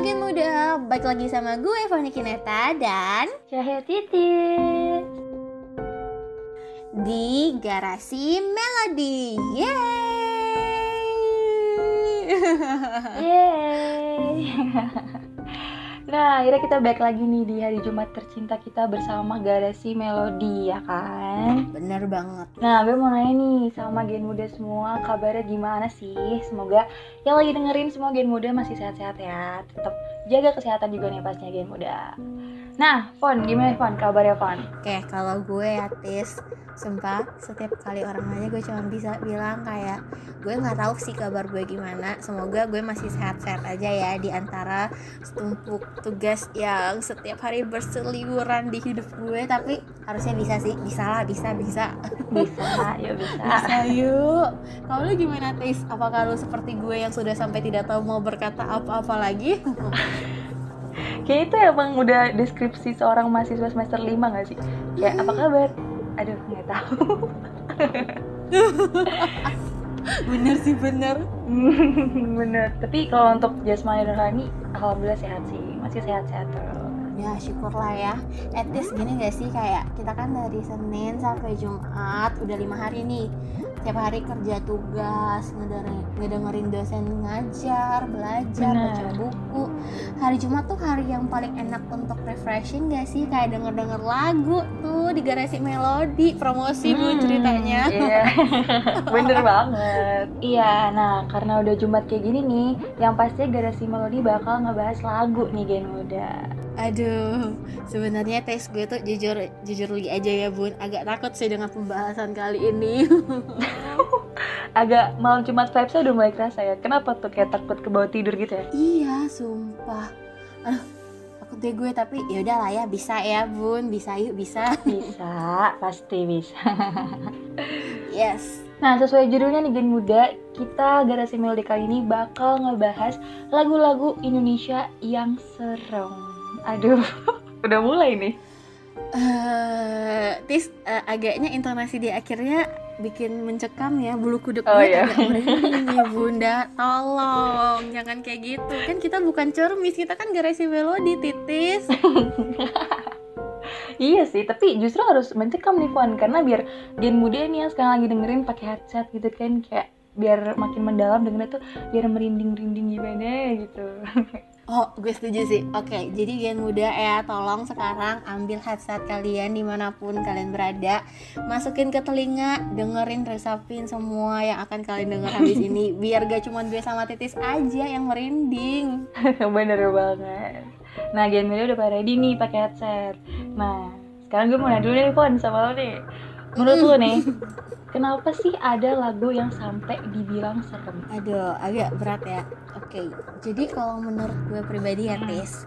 Gen Muda, balik lagi sama gue Fani Kineta dan Cahaya Titis di Garasi Melody. Yeay! Yeay Nah akhirnya kita balik lagi nih di hari Jumat tercinta kita bersama Garasi Melodi ya kan? Bener banget. Nah gue mau nanya nih sama gen muda semua kabarnya gimana sih? Semoga yang lagi dengerin semua gen muda masih sehat-sehat ya. Tetap jaga kesehatan juga nih pastinya gen muda Nah Fon gimana Fon kabarnya Fon? Oke, kalau gue ya Tis, sumpah setiap kali orang nanya gue cuma bisa bilang kayak gue nggak tahu sih kabar gue gimana. Semoga gue masih sehat-sehat aja ya di antara setumpuk tugas yang setiap hari berseliweran di hidup gue. Tapi harusnya bisa sih, bisa lah, bisa, bisa. Bisa ya bisa Bisa yuk. Kalau lu gimana Tis? Apakah lu seperti gue yang sudah sampai tidak tahu mau berkata apa-apa lagi? Kayak itu emang udah deskripsi seorang mahasiswa semester 5 gak sih? Kayak apa kabar? Aduh nggak tahu bener sih bener. Bener, tapi kalau untuk jasmani dan rohani Alhamdulillah sehat sih, masih sehat-sehat terus. Ya syukurlah ya. At least gini gak sih kayak kita kan dari Senin sampai Jumat Udah lima hari nih. Tiap hari kerja tugas Ngedengerin, ngedengerin dosen ngajar Belajar, Bener. baca buku. Hari Jumat tuh hari yang paling enak untuk refreshing gak sih? Kayak denger-denger lagu tuh di garasi melodi Promosi bu Hmm, ceritanya. Iya, bener banget. Iya, nah karena udah Jumat kayak gini nih Yang pasti Garasi Melodi bakal ngebahas lagu nih Gen Muda Aduh, sebenarnya tes gue tuh jujur jujur lagi aja ya bun, agak takut sih dengan pembahasan kali ini. Agak malam Jumat vibesnya udah mulai kerasa ya Kenapa tuh kayak takut ke bawah tidur gitu ya? iya, sumpah. Aduh, takut deh gue tapi ya udahlah ya bisa ya bun, bisa yuk bisa. Bisa, pasti bisa Yes. Nah, sesuai judulnya nih Gen Muda, kita Garasi Melodi kali ini bakal ngebahas lagu-lagu Indonesia yang serem. Aduh, udah mulai nih. Eh, tis eh, agaknya intonasi di akhirnya bikin mencekam ya bulu kuduk Oh, iya. agak merinding bunda tolong jangan kayak gitu kan kita bukan cermis kita kan garasi melodi titis Iya sih, tapi justru harus mencekam nih Fon, karena biar Gen Muda nih yang sekarang lagi dengerin pakai headset gitu kan, kayak biar makin mendalam dengernya tuh biar merinding-merinding gimana gitu. Oh, gue setuju sih. Oke, jadi Gen Muda ya, tolong sekarang ambil headset kalian di mana pun kalian berada, masukin ke telinga, dengerin, resapin semua yang akan kalian denger habis ini, biar gak cuma gue sama Titis aja yang merinding. Bener banget. Nah, Gen Muda udah pada ready nih pakai headset. Nah, sekarang gue mau nanya dulu nih Fon sama lo nih. Menurut lo nih, kenapa sih ada lagu yang sampai dibilang serem? Aduh, agak berat ya. Oke, jadi kalau menurut gue pribadi ya, Tis,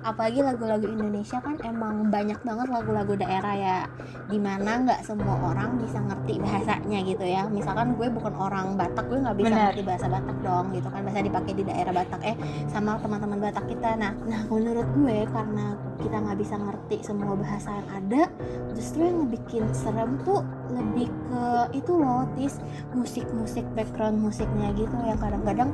apalagi lagu-lagu Indonesia kan emang banyak banget lagu-lagu daerah ya, di mana nggak semua orang bisa ngerti bahasanya gitu ya. Misalkan gue bukan orang Batak, gue nggak bisa Benar. ngerti bahasa Batak dong, gitu kan. Bahasa dipakai di daerah Batak eh sama teman-teman Batak kita. Nah, nah menurut gue karena kita nggak bisa ngerti semua bahasa yang ada, justru yang ngebikin serem tuh lebih ke itu loh, Tis, musik-musik background musiknya gitu yang kadang-kadang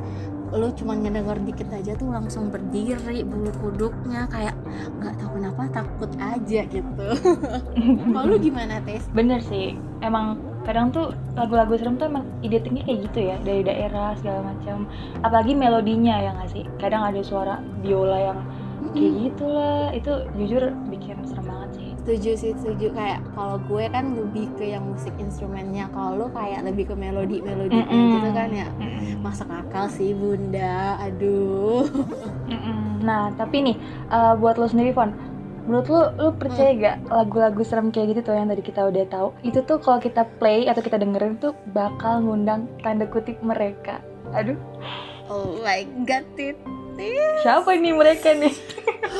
lu cuma ngedenger dikit aja tuh langsung berdiri bulu kuduknya kayak nggak tahu kenapa takut aja gitu kalau lu gimana tes Bener sih, emang kadang tuh lagu-lagu serem tuh emang identiknya kayak gitu ya dari daerah segala macam. Apalagi melodinya ya nggak sih. Kadang ada suara biola yang kayak gitu lah. Itu jujur bikin serem banget sih. setuju sih setuju kayak kalau gue kan lebih ke yang musik instrumennya kalau lu kayak lebih ke melodi melodi Mm-mm. gitu kan ya Mm-mm. masuk akal sih bunda aduh Mm-mm. Nah, tapi nih eh, buat lo sendiri, Fon, menurut lo, lo percaya gak lagu-lagu serem kayak gitu tuh yang tadi kita udah tahu, itu tuh kalau kita play atau kita dengerin tuh bakal ngundang tanda kutip mereka. Aduh, oh my god titis siapa nih mereka nih?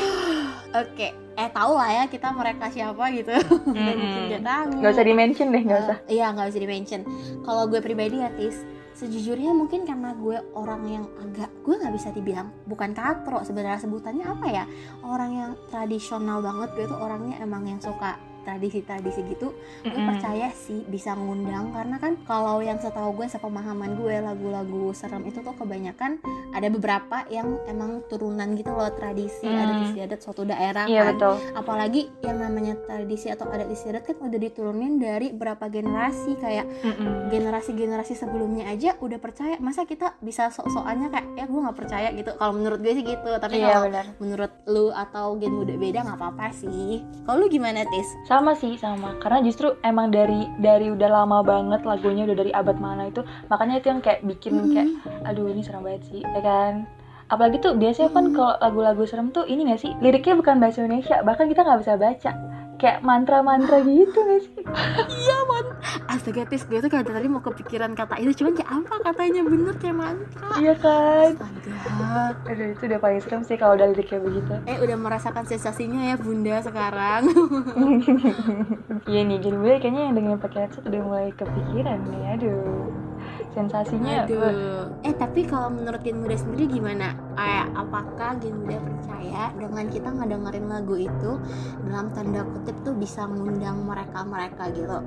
oke eh tau lah ya kita mereka siapa gitu. Mungkin gak tahu. Gak usah di-mention deh, gak usah. Eh, iya nggak usah di mention kalau gue pribadi ya tis sejujurnya mungkin karena gue orang yang agak gue nggak bisa dibilang bukan katro sebenarnya sebutannya apa ya? Orang yang tradisional banget gue tuh orangnya emang yang suka tradisi-tradisi gitu gue Mm-mm. percaya sih bisa ngundang karena kan kalau yang setahu gue sepemahaman gue lagu-lagu serem itu tuh kebanyakan ada beberapa yang emang turunan gitu loh tradisi Hmm. adat istiadat suatu daerah Iya kan betul. apalagi yang namanya tradisi atau adat istiadat kan udah diturunin dari berapa generasi kayak Mm-mm. generasi-generasi sebelumnya aja udah percaya masa kita bisa sok-sokannya kayak ya gue nggak percaya gitu kalau menurut gue sih gitu tapi Iya kalau menurut lu atau gen muda beda nggak apa-apa sih kalau lu gimana tis Sama sih sama. Karena justru emang dari dari udah lama banget lagunya udah dari abad mana itu, makanya itu yang kayak bikin kayak aduh ini serem banget sih, ya kan? Apalagi tuh biasanya kan Mm. kalau lagu-lagu serem tuh ini gak sih liriknya bukan bahasa Indonesia, bahkan kita nggak bisa baca, kayak mantra-mantra gitu gak sih? astaga tis gue tuh kayak tadi mau kepikiran kata itu cuman kayak apa katanya bener kayak mantra Iya kan? astaga Aduh itu udah paling serem sih kalau udah liriknya begitu. eh udah merasakan sensasinya ya bunda sekarang Iya nih, jadi gue kayaknya yang dengan pakai headset udah mulai kepikiran nih, aduh. Sensasinya, wah, Aduh. Eh tapi kalau menurut Gen Muda sendiri gimana? Kayak apakah Gen Muda percaya dengan kita ngedengerin lagu itu dalam tanda kutip tuh bisa ngundang mereka-mereka gitu.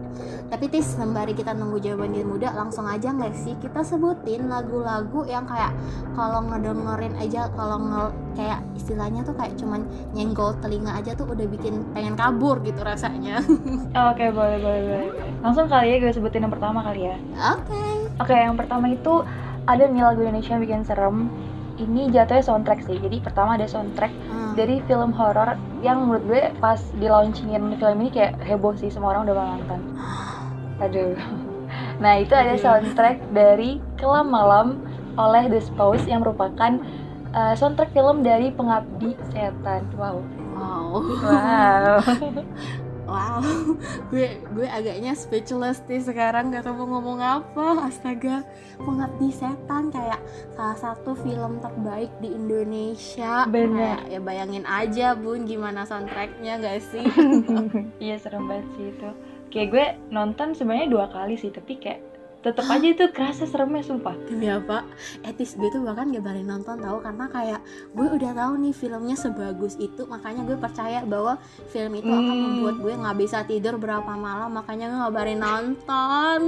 Tapi tis sembari kita nunggu jawaban Gen Muda langsung aja nggak sih kita sebutin lagu-lagu yang kayak kalau ngedengerin aja kalau nge kayak istilahnya tuh kayak cuman nyenggol telinga aja tuh udah bikin pengen kabur gitu rasanya. Oke, boleh, boleh, boleh. Langsung kali ya gue sebutin yang pertama kali ya. Oke. Oke, yang pertama itu ada nih lagu Indonesia yang bikin serem. Ini jatuhnya soundtrack sih. Jadi pertama ada soundtrack Hmm. dari film horor yang menurut gue pas di launchingin film ini kayak heboh sih semua orang udah nonton. Aduh. Nah itu ada soundtrack dari Kelam Malam oleh The Spouse yang merupakan uh, soundtrack film dari Pengabdi Setan. Wow. Wow. Wow. Wow, gue gue agaknya speechless nih sekarang gak tahu mau ngomong apa. Astaga, pengabdi setan kayak salah satu film terbaik di Indonesia. Kayak, ya bayangin aja bun gimana soundtracknya gak sih? Iya serem banget sih itu. Kayak gue nonton sebenarnya dua kali sih, tapi kayak tetep aja itu kerasa seremnya sumpah. Demi apa? Etis gue tuh bahkan gak balik nonton tahu karena kayak gue udah tahu nih filmnya sebagus itu, makanya gue percaya bahwa film itu akan Hmm. membuat gue nggak bisa tidur berapa malam, makanya gue gak balik nonton.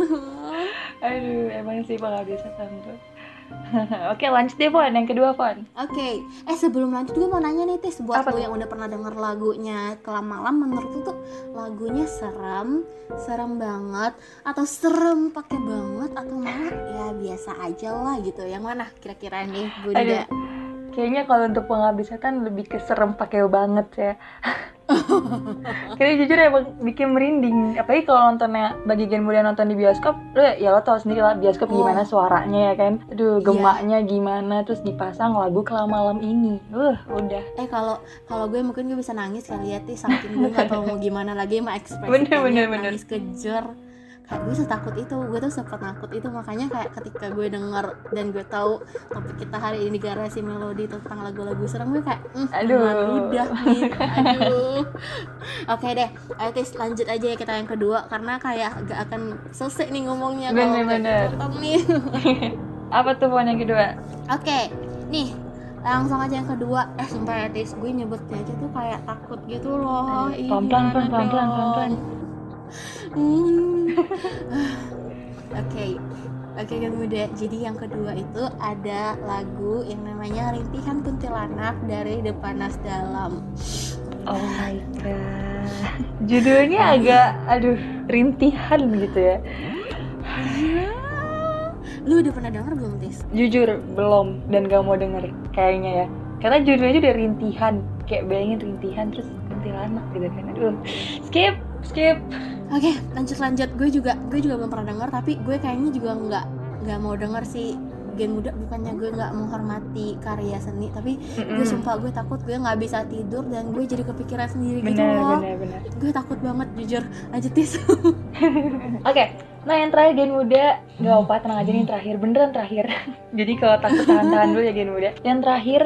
Aduh, emang sih bakal bisa tuh. Oke, lanjut deh, Fon. Yang kedua, Fon. Oke, eh sebelum lanjut gue mau nanya nih Tis buat Apa lo yang udah pernah denger lagunya Kelam Malam menurut lu tuh lagunya serem, serem banget atau serem pakai banget atau malah ya biasa aja lah gitu. Yang mana kira-kira nih Bunda? Aduh. Kayaknya kalau untuk pengabdi setan lebih ke serem pakai banget ya. Kayaknya jujur emang bikin merinding. Apalagi kalau nontonnya bagi gen muda nonton di bioskop, lo ya lo tau sendiri lah bioskop Oh. gimana suaranya ya kan. Aduh, Iya. gemaknya gimana terus dipasang lagu kelam malam ini. Uh, udah. Eh kalau kalau gue mungkin gue bisa nangis kali ya Tis saking gue gak tahu mau gimana lagi emang ekspresi Bener, bener, bener. nangis kejer kayak gue setakut itu gue tuh sempat takut itu makanya kayak ketika gue denger dan gue tahu topik kita hari ini garasi melodi tentang lagu-lagu serem gue kayak mm, Aduh. udah nih aduh oke deh ayo Tis lanjut aja ya kita yang kedua karena kayak gak akan selesai nih ngomongnya kalau Bener, nggak bener. nih Apa tuh Fon yang kedua? Oke, nih langsung aja yang kedua. Eh sumpah ya Tis, gue nyebutnya aja tuh kayak takut gitu loh. Ih, Pelan-pelan, gimana pelan-pelan, dong? pelan-pelan. Hmm. Oke, oke kan muda. Jadi yang kedua itu ada lagu yang namanya Rintihan Kuntilanak dari Depanas Dalam. Oh my god. Judulnya agak aduh rintihan gitu ya. Iya. Lu udah pernah denger belum Tis? Jujur belum dan gak mau denger kayaknya ya. Karena judulnya aja udah rintihan. Kayak bayangin rintihan terus kuntilanak gitu kan. Aduh. Skip, skip. Oke, lanjut lanjut. Gue juga gue juga belum pernah denger tapi gue kayaknya juga nggak nggak mau denger sih gen muda. Bukannya gue nggak menghormati karya seni tapi gue Mm-mm. sumpah gue takut gue nggak bisa tidur dan gue jadi kepikiran sendiri gitu Bener, loh. bener, bener. gue takut banget jujur. Lanjut tis. Oke, nah yang terakhir Gen Muda. Gak apa, tenang aja nih terakhir. Beneran terakhir. Jadi kalau takut tahan-tahan dulu ya Gen Muda. Yang terakhir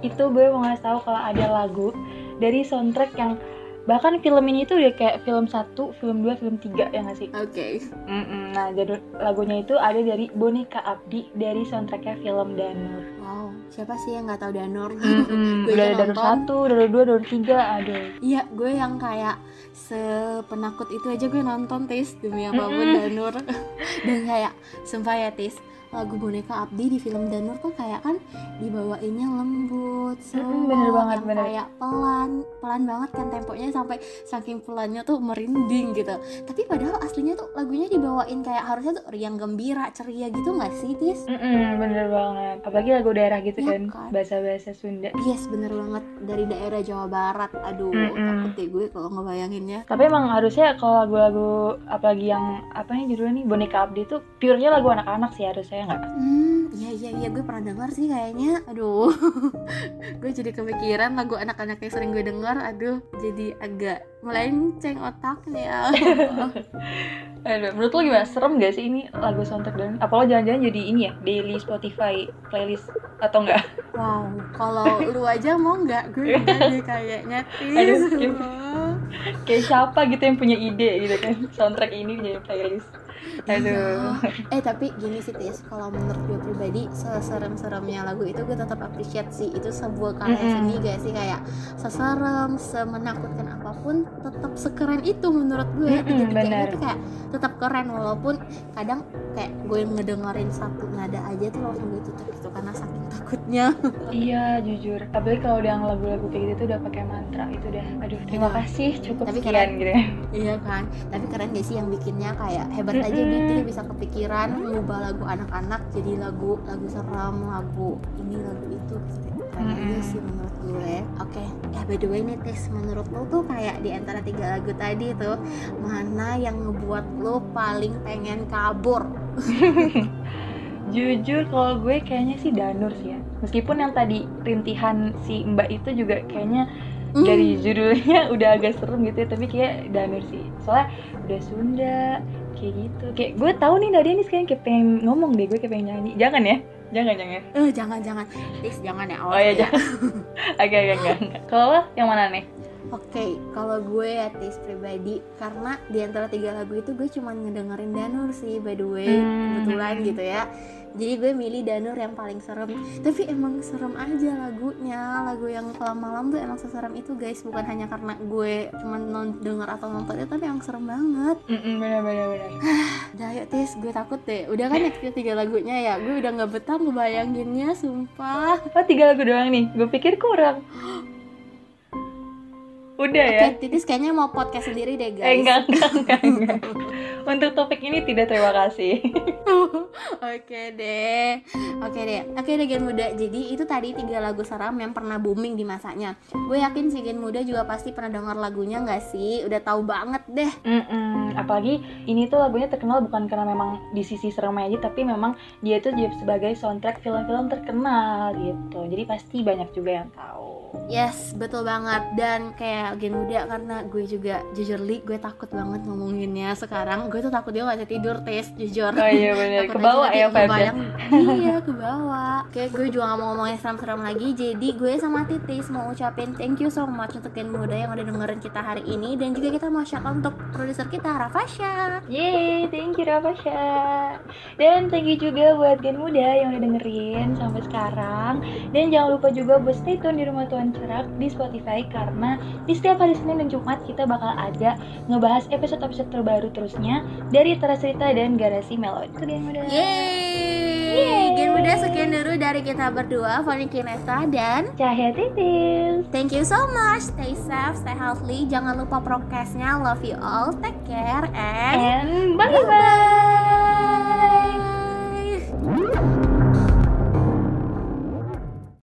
itu gue mau ngasih tahu kalau ada lagu Dari soundtrack yang bahkan film ini tuh udah kayak film 1, film 2, film 3 ya nggak sih oke Mm-mm. nah jadi lagunya itu ada dari Boneka Abdi dari soundtracknya film Danur wow siapa sih yang nggak tahu Danur Mm-mm. Gue udah Danur. 1, Danur 2, Danur 3 aduh Iya, gue yang kayak sepenakut itu aja gue nonton Tis demi apa pun Mm-mm. Danur dan kayak sumpah ya Tis lagu boneka Abdi di film Danur tuh kayak kan dibawainnya lembut, slow, bener banget, yang bener. kayak pelan, pelan banget kan temponya sampai saking pelannya tuh merinding gitu. Tapi padahal aslinya tuh lagunya dibawain kayak harusnya tuh riang gembira, ceria gitu nggak sih Tis? Mm-mm, bener banget apalagi lagu daerah gitu Iya kan kan? bahasa-bahasa Sunda Yes, bener banget dari daerah Jawa Barat. Aduh, Mm-mm. takut deh gue kalau ngebayanginnya. tapi emang harusnya kalau lagu-lagu apalagi yang apa nih judulnya nih Boneka Abdi tuh purenya lagu anak-anak sih harusnya ya nggak Hmm, iya iya iya gue pernah dengar sih kayaknya. Aduh, gue jadi kepikiran lagu anak-anak yang sering gue dengar. Aduh, jadi agak melenceng otaknya. Aduh, menurut lo gimana? Serem gak sih ini lagu soundtrack dan apa lo jangan-jangan jadi ini ya daily Spotify playlist atau enggak? wow, kalau lu aja mau nggak? Gue deh kayaknya. Aduh, skip. Kayak siapa gitu yang punya ide gitu kan soundtrack ini jadi playlist. Aduh. eh tapi gini sih Tis, kalau menurut gue pribadi seserem-seremnya lagu itu gue tetap appreciate sih. Itu sebuah karya Mm-mm. seni gak sih? Kayak seserem, semenakutkan apa pun tetap sekeren itu menurut gue. Mm-mm, tiga-tiganya benar. itu kayak tetap keren. Walaupun kadang kayak gue ngedengerin satu nada aja tuh langsung gue tutup gitu. Karena saking takutnya Iya jujur. Apalagi kalau udah yang lagu-lagu kayak gitu tuh udah pakai mantra itu udah. Aduh terima Iya. kasih cukup Tapi sekian keren. gitu ya. iya kan tapi keren gak sih yang bikinnya kayak hebat aja Mm-mm. gitu bisa kepikiran ngubah lagu anak-anak jadi lagu lagu seram lagu ini lagu itu gitu. keren aja sih menurut gue oke ya by the way nih tes menurut lo tuh kayak di antara tiga lagu tadi tuh mana yang ngebuat lo paling pengen kabur Jujur kalau gue kayaknya sih Danur sih ya. Meskipun yang tadi rintihan si Mbak itu juga kayaknya Hmm. dari judulnya udah agak serem gitu ya, tapi kayak Danur sih. Soalnya udah Sunda kayak gitu. Kayak gue tahu nih Nadia nih sekarang kayak pengen ngomong deh, gue kayak pengen nyanyi. Jangan ya. Jangan jangan. eh jangan jangan tis jangan ya Oh awas ya ya. jangan. Agak enggak. enggak. Kalau lo yang mana nih? Oke, kalau gue ya tis pribadi karena di antara tiga lagu itu gue cuma ngedengerin Danur sih by the way Hmm. kebetulan gitu ya. Jadi gue milih Danur yang paling serem. Tapi emang serem aja lagunya. Lagu yang kelam malam tuh emang seserem itu guys, bukan hanya karena gue cuma non denger atau nonton itu tapi emang serem banget. Mm-mm, bener bener bener. Udah ayo tis, gue takut deh. Udah kan ya tiga lagunya ya. Gue udah nggak betah ngebayanginnya, sumpah. Oh tiga lagu doang nih. Gue pikir kurang. Udah ya. Oke, Titis kayaknya mau podcast sendiri deh guys. Eh, enggak, enggak, enggak, enggak. Untuk topik ini tidak terima kasih. Oke deh, oke deh, oke deh Gen Muda. Jadi itu tadi tiga lagu seram yang pernah booming di masanya. Gue yakin si Gen Muda juga pasti pernah dengar lagunya nggak sih? Udah tahu banget deh. Mm-mm. Apalagi ini tuh lagunya terkenal bukan karena memang di sisi seremnya aja, tapi memang dia tuh jadi sebagai soundtrack film-film terkenal gitu. Jadi pasti banyak juga yang tahu. Yes, betul banget. Dan kayak Gen Muda karena gue juga jujur li, gue takut banget ngomonginnya. Sekarang. Gue tuh takut dia nggak bisa tidur tes, jujur. Oh iya bener, ke bawah ya vibes ngebayang, Iya ke bawah Kayak gue juga gak mau ngomongin seram-seram lagi. Jadi gue sama Titis mau ucapin thank you so much Untuk Gen Muda yang udah dengerin kita hari ini. Dan juga kita mau shout out untuk produser kita Rafasha. Yeay, thank you Rafasha. Dan thank you juga buat Gen Muda yang udah dengerin sampai sekarang. Dan jangan lupa juga buat stay tune di Rumah Tuan Jalan di Spotify karena di setiap hari Senin dan Jumat kita bakal ada ngebahas episode-episode terbaru terusnya dari Teras Cerita dan Garasi Melon. Itu Gen Muda. Yeay! Yeay. Muda sekian dulu dari kita berdua, Fani Kinesa dan Cahaya Titil. Thank you so much. Stay safe, stay healthy. Jangan lupa prokesnya. Love you all. Take care and, and bye-bye. bye-bye.